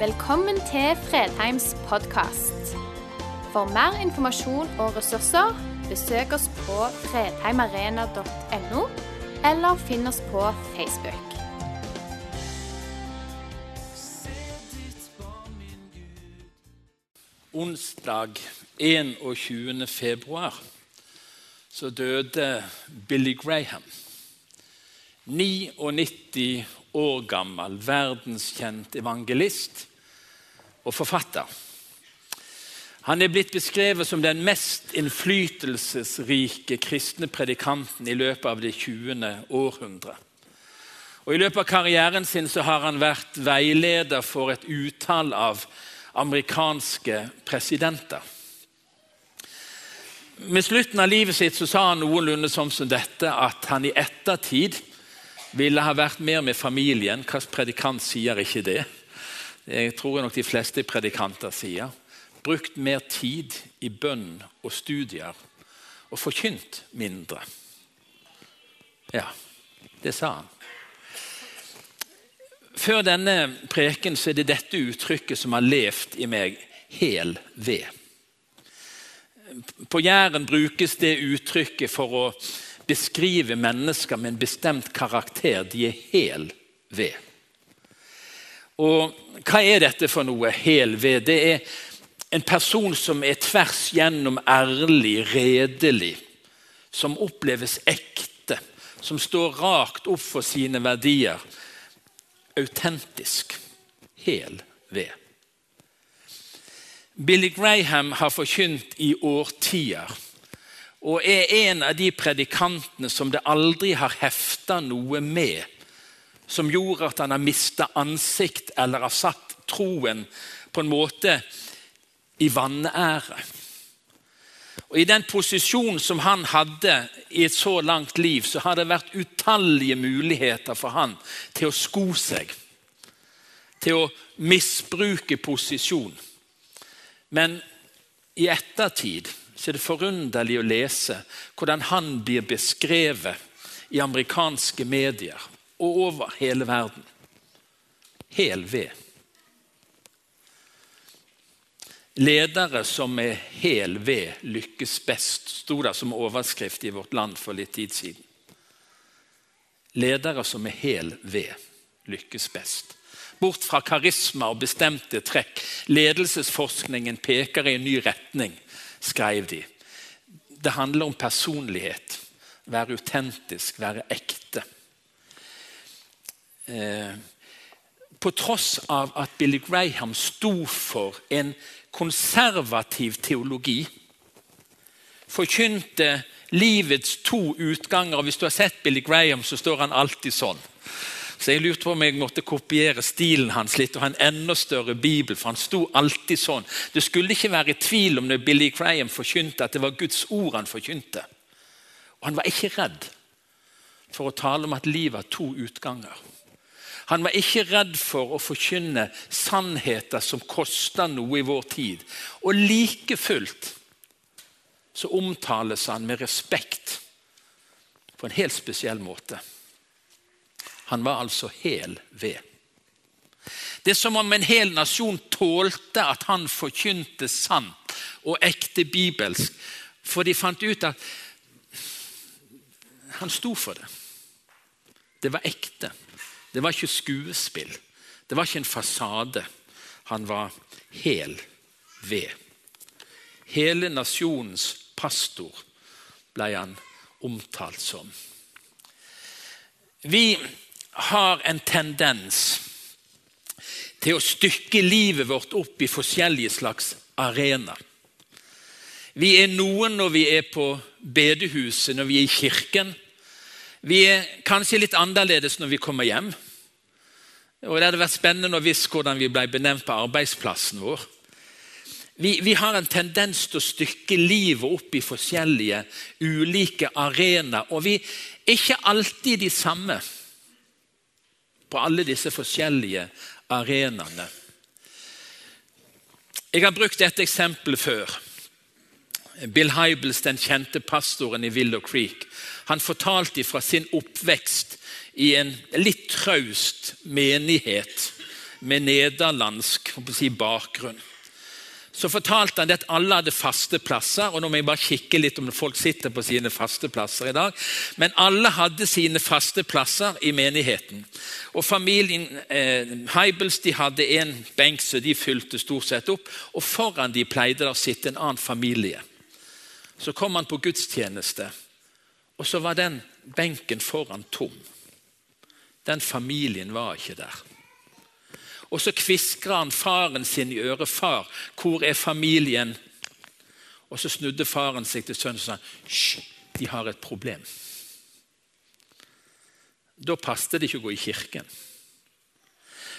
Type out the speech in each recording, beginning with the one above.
Velkommen til Fredheims podkast. For mer informasjon og ressurser, besøk oss på fredheimarena.no, eller finn oss på Facebook. Onsdag 21. februar så døde Billy Graham. 99 år gammel, verdenskjent evangelist og forfatter. Han er blitt beskrevet som den mest innflytelsesrike kristne predikanten i løpet av det 20. århundre. Og I løpet av karrieren sin så har han vært veileder for et utall av amerikanske presidenter. Med slutten av livet sitt så sa han noenlunde sånn som dette at han i ettertid ville ha vært mer med familien. Hvilken predikant sier ikke det? Jeg tror nok de fleste predikanter sier. Brukt mer tid i bønn og studier og forkynt mindre. Ja, det sa han. Før denne preken så er det dette uttrykket som har levd i meg hel ved. På Jæren brukes det uttrykket for å beskrive mennesker med en bestemt karakter. De er hel ved. Og hva er dette for noe, hel ved? Det er en person som er tvers gjennom ærlig, redelig. Som oppleves ekte. Som står rakt opp for sine verdier. Autentisk. Hel ved. Billy Graham har forkynt i årtier og er en av de predikantene som det aldri har hefta noe med, som gjorde at han har mista ansikt eller har satt troen på en måte i vanære. Og I den posisjonen som han hadde i et så langt liv, så har det vært utallige muligheter for han til å sko seg, til å misbruke posisjon. Men i ettertid så er det forunderlig å lese hvordan han blir beskrevet i amerikanske medier og over hele verden. Hel ved. Ledere som er hel ved, lykkes best, sto det som overskrift i Vårt Land for litt tid siden. Ledere som er hel ved, lykkes best. Bort fra karisma og bestemte trekk. Ledelsesforskningen peker i en ny retning skrev de. Det handler om personlighet. Være autentisk, være ekte. Eh, på tross av at Billy Graham sto for en konservativ teologi, forkynte livets to utganger. Hvis du har sett Billy Graham, så står han alltid sånn. Så jeg lurte på om jeg måtte kopiere stilen hans litt og ha en enda større bibel. for han sto alltid sånn. Det skulle ikke være tvil om når Billy Graham forkynte at det var Guds ord han forkynte. Og Han var ikke redd for å tale om at livet har to utganger. Han var ikke redd for å forkynne sannheter som koster noe i vår tid. Og like fullt så omtales han med respekt på en helt spesiell måte. Han var altså hel ved. Det er som om en hel nasjon tålte at han forkynte sant og ekte bibelsk, for de fant ut at han sto for det. Det var ekte. Det var ikke skuespill. Det var ikke en fasade. Han var hel ved. Hele nasjonens pastor ble han omtalt som. Vi har en tendens til å stykke livet vårt opp i forskjellige slags arenaer. Vi er noen når vi er på bedehuset, når vi er i kirken. Vi er kanskje litt annerledes når vi kommer hjem. Og Det hadde vært spennende å visst hvordan vi ble benevnt på arbeidsplassen vår. Vi, vi, har en tendens til å stykke livet opp i forskjellige, ulike arenaer. Og vi er ikke alltid de samme på alle disse forskjellige arenaene. Jeg har brukt dette eksempelet før. Bill Hybels, den kjente pastoren i Willow Creek, han fortalte fra sin oppvekst i en litt traust menighet med nederlandsk si, bakgrunn. Så fortalte han at alle hadde faste plasser. og nå må jeg bare kikke litt om folk sitter på sine faste plasser i dag. Men alle hadde sine faste plasser i menigheten. Og Familien eh, Heibels de hadde en benk så de fylte stort sett opp. Og foran de pleide det å sitte en annen familie. Så kom han på gudstjeneste, og så var den benken foran tom. Den familien var ikke der. Og så kviskra han faren sin i øret. 'Far, hvor er familien?' Og så snudde faren seg til sønnen og sa 'Hysj, de har et problem'. Da passet det ikke å gå i kirken.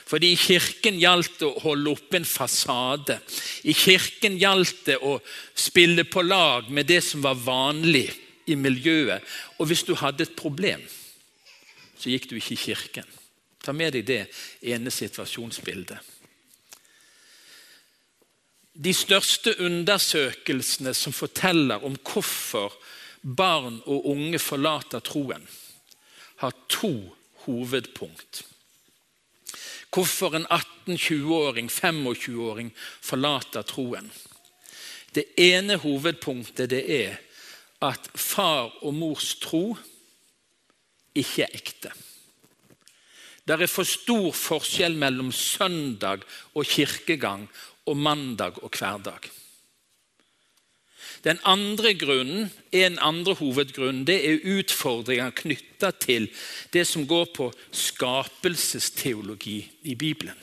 Fordi I kirken gjaldt det å holde oppe en fasade. I kirken gjaldt det å spille på lag med det som var vanlig i miljøet. Og hvis du hadde et problem, så gikk du ikke i kirken. Ta med deg det ene situasjonsbildet. De største undersøkelsene som forteller om hvorfor barn og unge forlater troen, har to hovedpunkt. Hvorfor en 18-20-åring, 25-åring forlater troen. Det ene hovedpunktet det er at far og mors tro ikke er ekte. Det er for stor forskjell mellom søndag og kirkegang og mandag og hverdag. Den andre grunnen, En andre hovedgrunn det er utfordringer knytta til det som går på skapelsesteologi i Bibelen.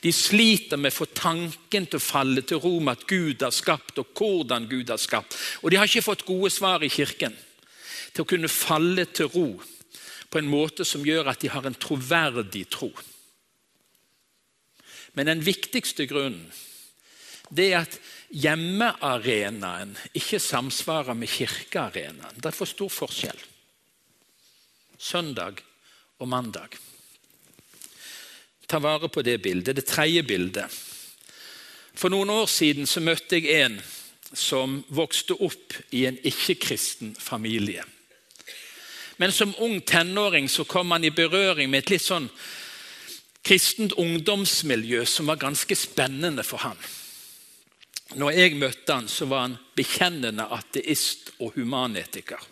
De sliter med å få tanken til å falle til ro med at Gud har skapt, og hvordan Gud har skapt. Og de har ikke fått gode svar i Kirken til å kunne falle til ro på en måte som gjør at de har en troverdig tro. Men den viktigste grunnen det er at hjemmearenaen ikke samsvarer med kirkearenaen. Det er for stor forskjell. Søndag og mandag. Ta vare på det bildet. Det tredje bildet. For noen år siden så møtte jeg en som vokste opp i en ikke-kristen familie. Men som ung tenåring så kom han i berøring med et litt sånn kristent ungdomsmiljø som var ganske spennende for han. Når jeg møtte han, så var han bekjennende ateist og humanetiker.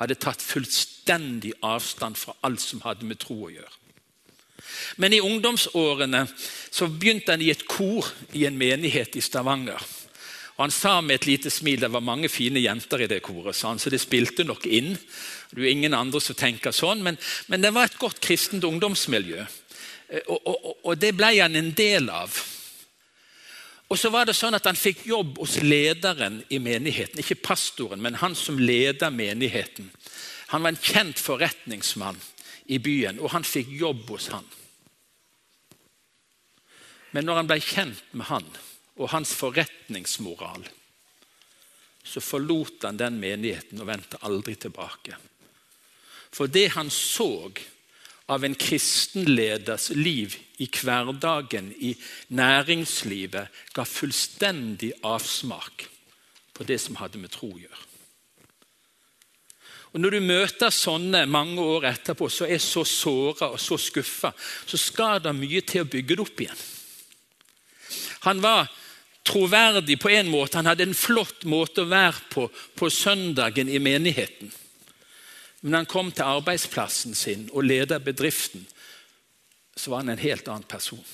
Hadde tatt fullstendig avstand fra alt som hadde med tro å gjøre. Men i ungdomsårene så begynte han i et kor i en menighet i Stavanger. Og Han sa med et lite smil det var mange fine jenter i det koret, så, det spilte nok inn. Det er ingen andre som tenker sånn, men, men det var et godt kristent ungdomsmiljø. Eh, og, og, og det ble han en del av. Og så var det sånn at Han fikk jobb hos lederen i menigheten. Ikke pastoren, men han som leder menigheten. Han var en kjent forretningsmann i byen, og han fikk jobb hos han. Men når han ble kjent med han og hans forretningsmoral, så forlot han den menigheten og vendte aldri tilbake. For det han så av en kristenleders liv i hverdagen, i næringslivet, ga fullstendig avsmak på det som hadde med tro å gjøre. Og Når du møter sånne mange år etterpå, så er så såra og så skuffa, så skal det mye til å bygge det opp igjen. Han var troverdig på en måte. Han hadde en flott måte å være på på søndagen i menigheten. Men når han kom til arbeidsplassen sin og leder bedriften, så var han en helt annen person.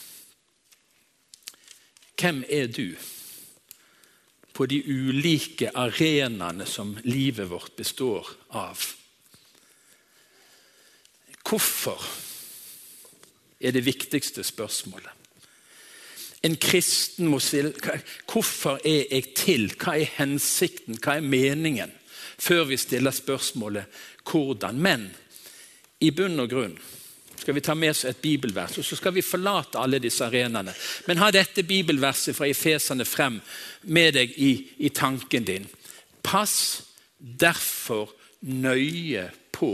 Hvem er du på de ulike arenaene som livet vårt består av? Hvorfor er det viktigste spørsmålet. En kristen må stille Hvorfor er jeg til? Hva er hensikten? Hva er meningen? Før vi stiller spørsmålet hvordan. Men i bunn og grunn skal vi ta med oss et bibelvers, og så skal vi forlate alle disse arenaene. Men ha dette bibelverset fra Efesene frem med deg i, i tanken din. Pass derfor nøye på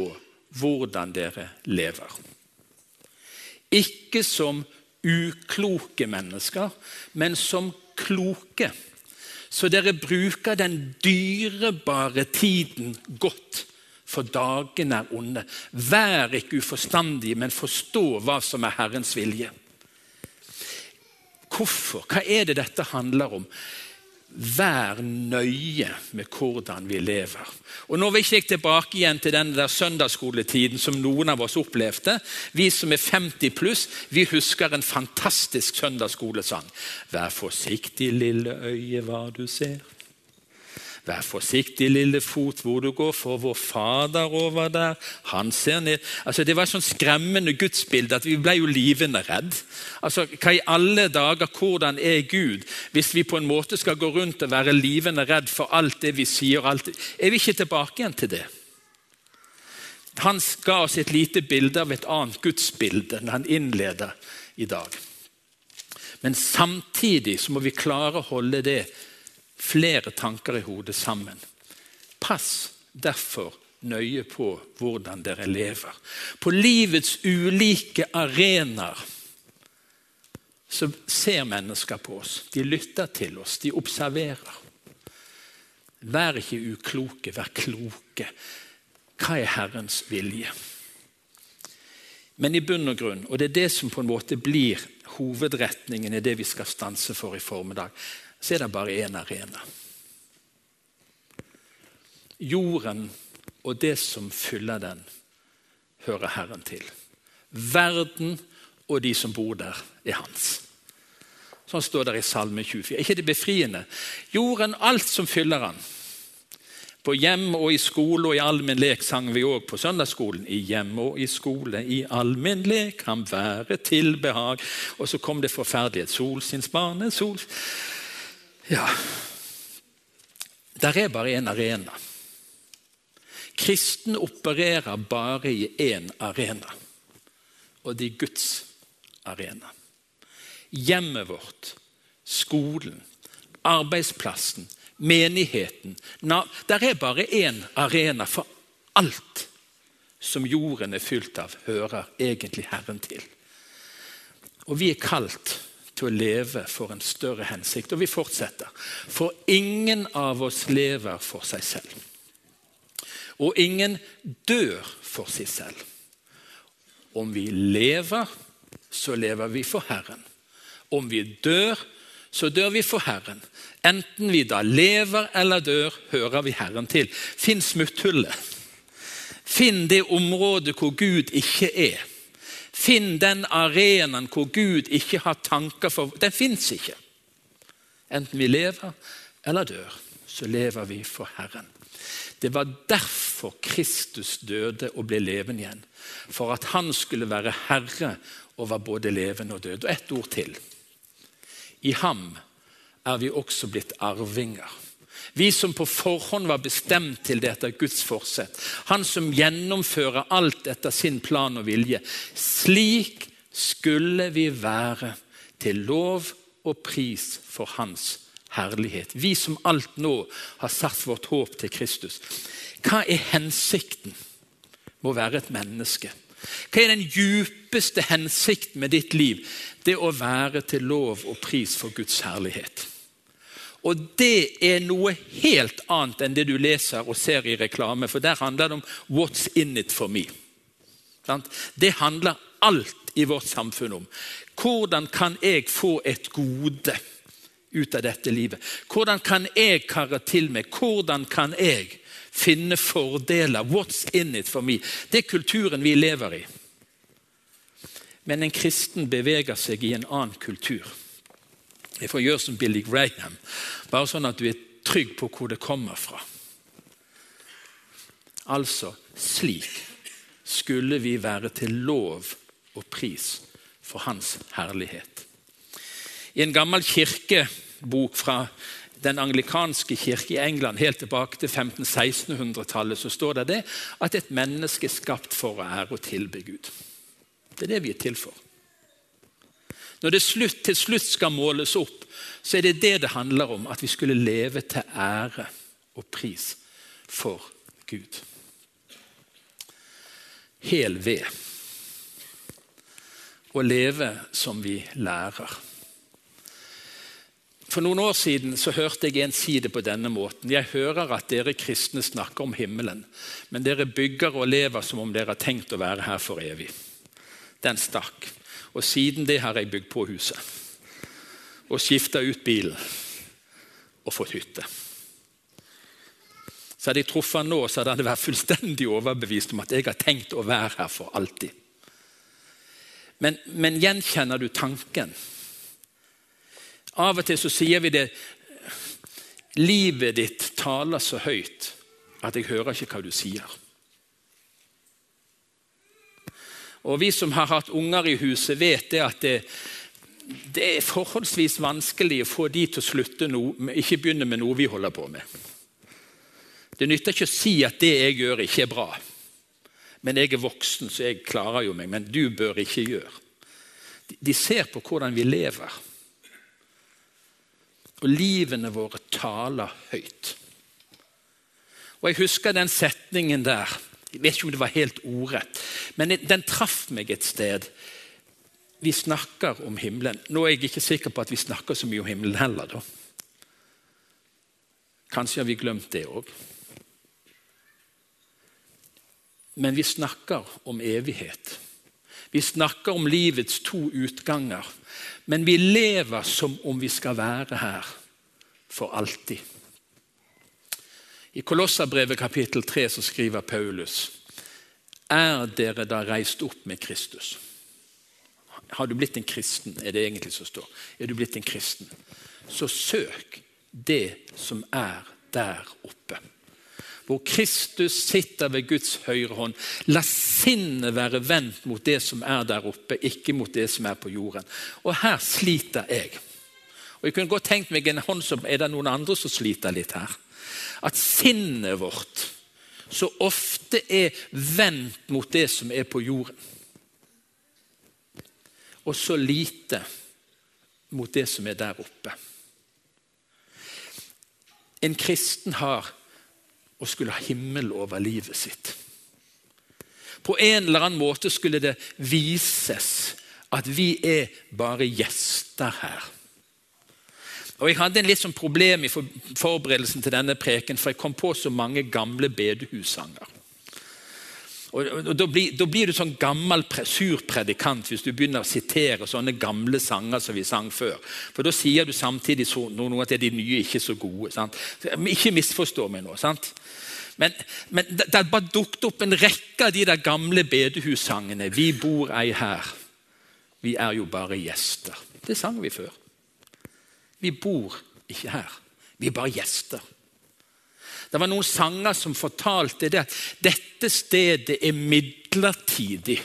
hvordan dere lever. Ikke som ukloke mennesker, men som kloke. Så dere bruker den dyrebare tiden godt for dagene er onde. Vær ikke uforstandige, men forstå hva som er Herrens vilje. Hvorfor? Hva er det dette handler om? Vær nøye med hvordan vi lever. Og Nå vil ikke tilbake igjen til den der søndagsskoletiden som noen av oss opplevde. Vi som er 50 pluss, vi husker en fantastisk søndagsskolesang. Vær forsiktig, lille øye, hva du ser. Vær forsiktig, lille fot, hvor du går, for vår Fader over der, han ser ned. Altså, Det var et sånn skremmende gudsbilde at vi ble jo livende redd. Altså, Hva i alle dager, hvordan er Gud, hvis vi på en måte skal gå rundt og være livende redd for alt det vi sier? Alt, er vi ikke tilbake igjen til det? Han ga oss et lite bilde av et annet gudsbilde når han innleder i dag. Men samtidig så må vi klare å holde det flere tanker i hodet sammen. Pass derfor nøye på hvordan dere lever. På livets ulike arenaer så ser mennesker på oss. De lytter til oss, de observerer. Vær ikke ukloke, vær kloke. Hva er Herrens vilje? Men i bunn og grunn, og det er det som på en måte blir hovedretningen i det vi skal stanse for i formiddag, så er det bare én arena. Jorden og det som fyller den, hører Herren til. Verden og de som bor der, er hans. Sånn står det i Salme 24. Er ikke det befriende? Jorden, alt som fyller han. På hjem og i skole og i allmenn lek sang vi òg på søndagsskolen. I hjem og i skole, i allmenn lek kan være til behag. Og så kom det forferdelighet. Solsinnsbane, sol... Ja Der er bare én arena. Kristen opererer bare i én arena, og det er Guds arena. Hjemmet vårt, skolen, arbeidsplassen, menigheten Der er bare én arena for alt som jorden er fylt av, hører egentlig Herren til. Og vi er kalt til å leve for en større hensikt. Og vi fortsetter. For ingen av oss lever for seg selv. Og ingen dør for seg selv. Om vi lever, så lever vi for Herren. Om vi dør, så dør vi for Herren. Enten vi da lever eller dør, hører vi Herren til. Finn smutthullet. Finn det området hvor Gud ikke er. Finn den arenaen hvor Gud ikke har tanker for Den fins ikke. Enten vi lever eller dør, så lever vi for Herren. Det var derfor Kristus døde og ble levende igjen. For at han skulle være herre over både levende og døde. Og ett ord til. I ham er vi også blitt arvinger. Vi som på forhånd var bestemt til det etter Guds forsett. Han som gjennomfører alt etter sin plan og vilje. Slik skulle vi være til lov og pris for Hans herlighet. Vi som alt nå har satt vårt håp til Kristus. Hva er hensikten med å være et menneske? Hva er den djupeste hensikten med ditt liv? Det å være til lov og pris for Guds herlighet. Og det er noe helt annet enn det du leser og ser i reklame, for der handler det om 'what's in it for me'. Det handler alt i vårt samfunn om. Hvordan kan jeg få et gode ut av dette livet? Hvordan kan jeg karre til meg? Hvordan kan jeg finne fordeler? What's in it for me? Det er kulturen vi lever i. Men en kristen beveger seg i en annen kultur. Jeg får gjøre som Billy Graham, bare sånn at du er trygg på hvor det kommer fra. Altså slik skulle vi være til lov og pris for Hans herlighet. I en gammel kirkebok fra den anglikanske kirke i England helt tilbake til 1500-1600-tallet så står det, det at et menneske er skapt for å ære og tilbe Gud. Det er det vi er til for. Når det slutt, til slutt skal måles opp, så er det det det handler om. At vi skulle leve til ære og pris for Gud. Hel ved. Å leve som vi lærer. For noen år siden så hørte jeg en si det på denne måten. Jeg hører at dere kristne snakker om himmelen, men dere bygger og lever som om dere har tenkt å være her for evig. Den stakk. Og siden det har jeg bygd på huset. og skifta ut bilen og fått hytte. Så hadde jeg truffet han nå, så hadde han vært fullstendig overbevist om at jeg har tenkt å være her for alltid. Men, men gjenkjenner du tanken? Av og til så sier vi det Livet ditt taler så høyt at jeg hører ikke hva du sier. Og Vi som har hatt unger i huset, vet det at det, det er forholdsvis vanskelig å få de til å slutte noe, ikke begynne med noe vi holder på med. Det nytter ikke å si at det jeg gjør, ikke er bra. Men jeg er voksen, så jeg klarer jo meg. Men du bør ikke gjøre. De ser på hvordan vi lever. Og livene våre taler høyt. Og Jeg husker den setningen der. Jeg vet ikke om det var helt ordrett, men den traff meg et sted. Vi snakker om himmelen. Nå er jeg ikke sikker på at vi snakker så mye om himmelen heller. da. Kanskje har vi glemt det òg. Men vi snakker om evighet. Vi snakker om livets to utganger. Men vi lever som om vi skal være her for alltid. I Kolossabrevet kapittel 3 så skriver Paulus Er dere da reist opp med Kristus? Har du blitt en kristen, er det egentlig som står. Er du blitt en kristen, så søk det som er der oppe hvor Kristus sitter ved Guds høyre hånd. La sinnet være vendt mot det som er der oppe, ikke mot det som er på jorden. Og her sliter jeg. Og Jeg kunne godt tenkt meg en hånd som Er det noen andre som sliter litt her? At sinnet vårt så ofte er vendt mot det som er på jorden. Og så lite mot det som er der oppe. En kristen har å skulle ha himmel over livet sitt. På en eller annen måte skulle det vises at vi er bare gjester her. Og Jeg hadde en litt sånn problem i forberedelsen til denne preken, for jeg kom på så mange gamle bedehussanger. Og, og da, blir, da, blir, du sånn gammel surpredikant hvis du begynner å sitere sånne gamle sanger som vi sang før. For da sier du samtidig så, noe at de nye ikke er så gode. Sant? Ikke misforstå meg nå. sant? Men, men det, det bare dukket opp en rekke av de der gamle bedehussangene. Vi bor ei her. Vi er jo bare gjester. Det sang vi før. Vi bor ikke her. Vi er bare gjester. Det var noen sanger som fortalte det at dette stedet er midlertidig.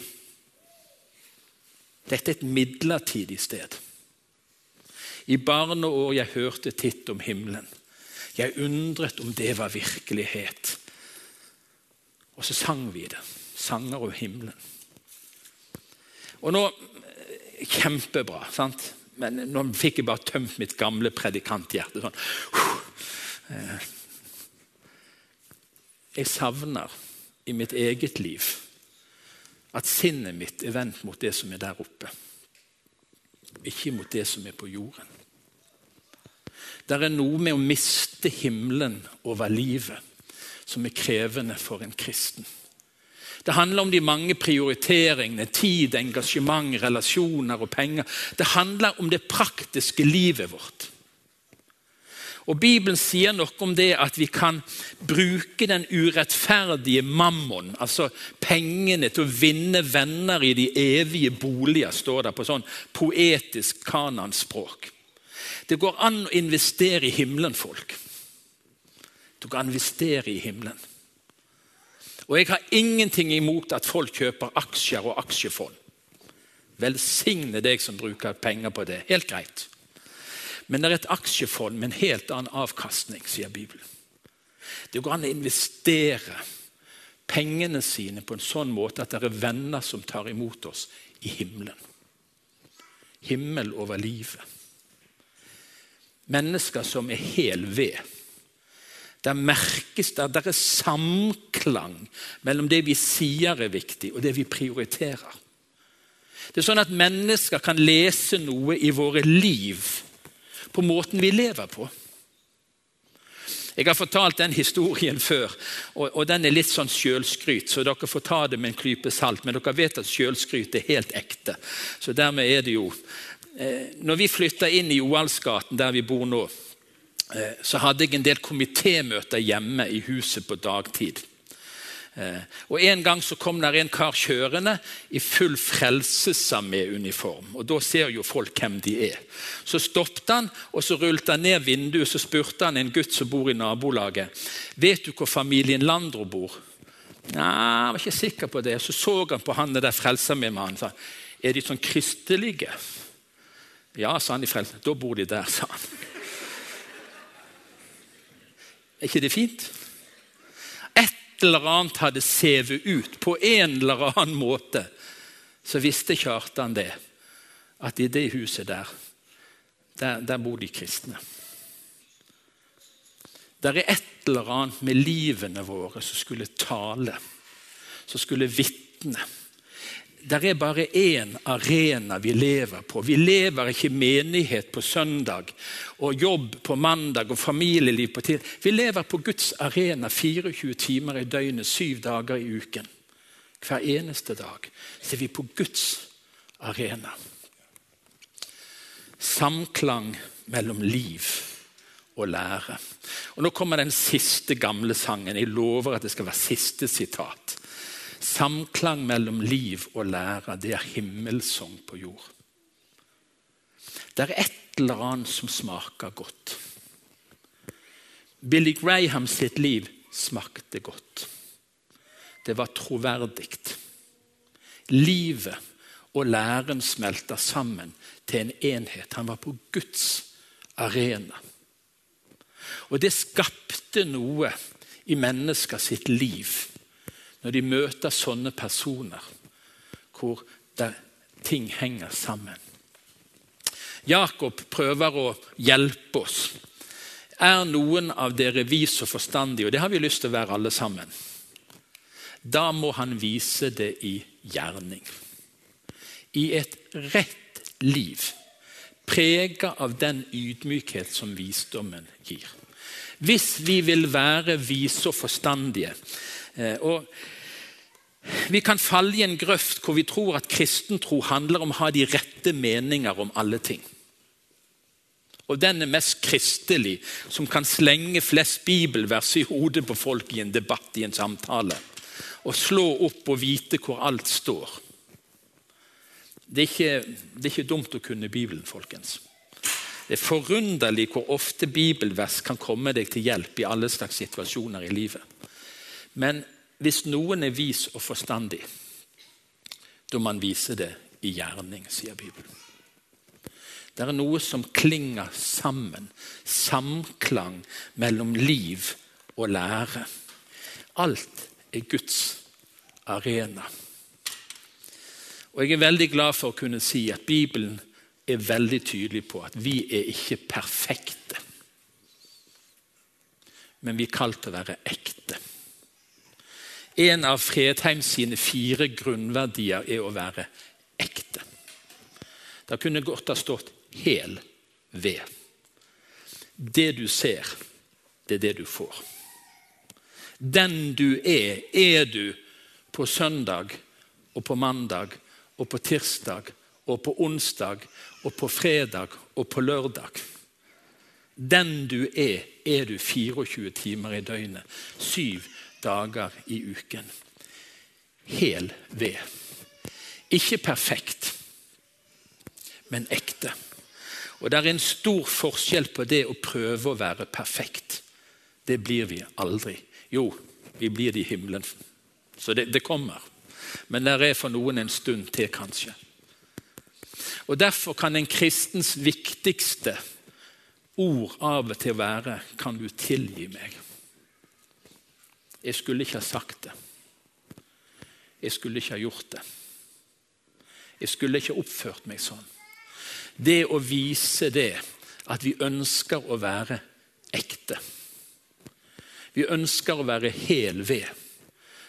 Dette er et midlertidig sted. I barneår jeg hørte titt om himmelen. Jeg undret om det var virkelighet. Og så sang vi det. Sanger om himmelen. Og nå Kjempebra. sant? Men nå fikk jeg bare tømt mitt gamle predikanthjerte. sånn. Jeg savner i mitt eget liv at sinnet mitt er vendt mot det som er der oppe, ikke mot det som er på jorden. Det er noe med å miste himmelen over livet som er krevende for en kristen. Det handler om de mange prioriteringene, tid, engasjement, relasjoner og penger. Det handler om det praktiske livet vårt. Og Bibelen sier noe om det at vi kan bruke den urettferdige mammon, altså pengene, til å vinne venner i de evige boliger, står det på sånn poetisk kananspråk. Det går an å investere i himmelen, folk. Du kan investere i himmelen. Og jeg har ingenting imot at folk kjøper aksjer og aksjefond. Velsigne deg som bruker penger på det. Helt greit. Men det er et aksjefond med en helt annen avkastning, sier Bibelen. Det går an å investere pengene sine på en sånn måte at det er venner som tar imot oss i himmelen. Himmel over livet. Mennesker som er hel ved. Der merkes det, der er samklang mellom det vi sier er viktig, og det vi prioriterer. Det er sånn at Mennesker kan lese noe i våre liv på måten vi lever på. Jeg har fortalt den historien før, og, den er litt sånn sjølskryt, så dere får ta det med en klype salt. Men dere vet at sjølskryt er helt ekte. Så dermed er det jo Eh, når vi flytta inn i Johalsgaten, der vi bor nå, så hadde jeg en del komitémøter hjemme i huset på dagtid. Eh, og En gang så kom der en kar kjørende i full Frelsesarmé-uniform. og Da ser jo folk hvem de er. Så stoppet han, og så rullet han ned vinduet så spurte han en gutt som bor i nabolaget vet du hvor familien Landro bor. Nei, jeg var ikke sikker på det. Så så han på han der Frelsesarmé-mannen sa er de sånn kristelige. Ja, sa han i Frelsen. Da bor de der, sa han. Er ikke det fint? Et eller annet hadde sevet ut på en eller annen måte, så visste Kjartan det. At i det huset der, der, der bor de kristne. Det er et eller annet med livene våre som skulle tale, som skulle vitne det er bare én arena vi lever på. Vi lever ikke menighet på søndag og jobb på mandag og familieliv på tid. Vi lever på Guds arena 24 timer i døgnet, syv dager i uken. Hver eneste dag så er vi på Guds arena. Samklang mellom liv og lære. Og Nå kommer den siste gamle sangen. Jeg lover at det skal være siste sitat. Samklang mellom liv og lære, det er himmelsong på jord. Det er et eller annet som smaker godt. Billy Graham sitt liv smakte godt. Det var troverdig. Livet og læren smelta sammen til en enhet. Han var på Guds arena. Og det skapte noe i mennesker sitt liv når de møter sånne personer hvor ting henger sammen. Jakob prøver å hjelpe oss. Er noen av dere vis og forstandige? Og det har vi lyst til å være alle sammen. Da må han vise det i gjerning. I et rett liv, prega av den ydmykhet som visdommen gir. Hvis vi vil være vise og forstandige og vi kan falle i en grøft hvor vi tror at kristentro handler om å ha de rette meninger om alle ting. Og den er mest kristelig, som kan slenge flest bibelvers i hodet på folk i en debatt, i en samtale. Og slå opp og vite hvor alt står. Det er ikke, det er ikke dumt å kunne Bibelen, folkens. Det er forunderlig hvor ofte bibelvers kan komme deg til hjelp i alle slags situasjoner i livet. Men hvis noen er vis og forstandig, da man viser det i gjerning, sier Bibelen. Det er noe som klinger sammen. Samklang mellom liv og lære. Alt er Guds arena. Og Jeg er veldig glad for å kunne si at Bibelen er veldig tydelig på at vi er ikke perfekte. Men vi er kalt til å være ekte. En av Fredheim sine fire grunnverdier er å være ekte. Det kunne godt ha stått 'hel ved'. Det du ser, det er det du får. Den du er, er du på søndag og på mandag og på tirsdag og på onsdag og på fredag og på lørdag. Den du er, er du 24 timer i døgnet. Syv dager i uken. Hel ved. Ikke perfekt, men ekte. Og Det er en stor forskjell på det å prøve å være perfekt. Det blir vi aldri. Jo, vi blir det i himmelen. Så det, det kommer. Men det er for noen en stund til, kanskje. Og Derfor kan en kristens viktigste ord av og til være 'Kan du tilgi meg?' Jeg skulle ikke ha sagt det. Jeg skulle ikke ha gjort det. Jeg skulle ikke ha oppført meg sånn. Det å vise det at vi ønsker å være ekte. Vi ønsker å være hel ved.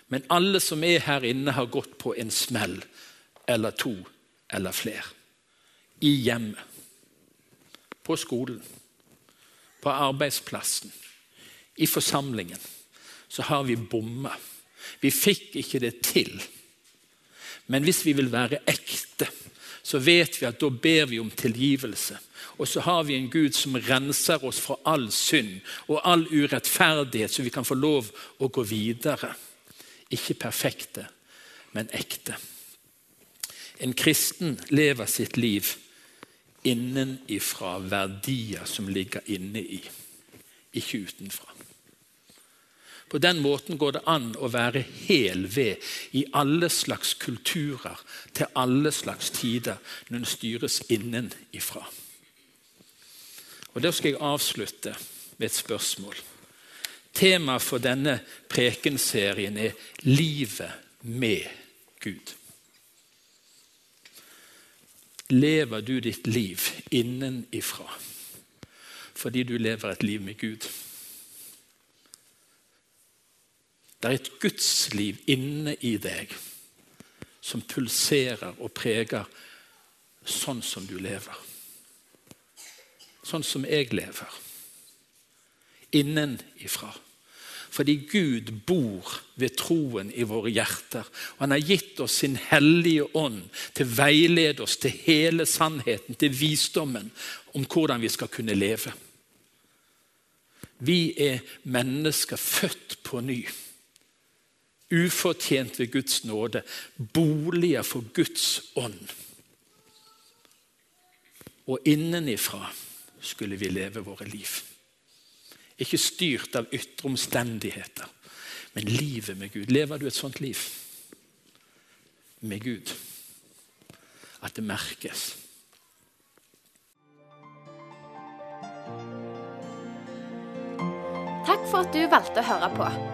Men alle som er her inne, har gått på en smell eller to eller flere. I hjemmet, på skolen, på arbeidsplassen, i forsamlingen så har vi bomma. Vi fikk ikke det til. Men hvis vi vil være ekte, så vet vi at da ber vi om tilgivelse. Og så har vi en Gud som renser oss fra all synd og all urettferdighet, så vi kan få lov å gå videre. Ikke perfekte, men ekte. En kristen lever sitt liv innenifra verdier som ligger inne i, ikke utenfra. På den måten går det an å være hel ved i alle slags kulturer til alle slags tider når den styres innenifra. Og Da skal jeg avslutte med et spørsmål. Temaet for denne prekenserien er 'Livet med Gud'. Lever du ditt liv innenifra fordi du lever et liv med Gud? Det er et gudsliv inne i deg som pulserer og preger sånn som du lever. Sånn som jeg lever. Innenifra. Fordi Gud bor ved troen i våre hjerter. Og Han har gitt oss sin hellige ånd til å veilede oss til hele sannheten, til visdommen om hvordan vi skal kunne leve. Vi er mennesker født på ny ufortjent ved Guds nåde, boliger for Guds ånd. Og innenifra skulle vi leve våre liv. Ikke styrt av ytre omstendigheter, men livet med Gud. Lever du et sånt liv med Gud? At det merkes. Takk for at du valgte å høre på.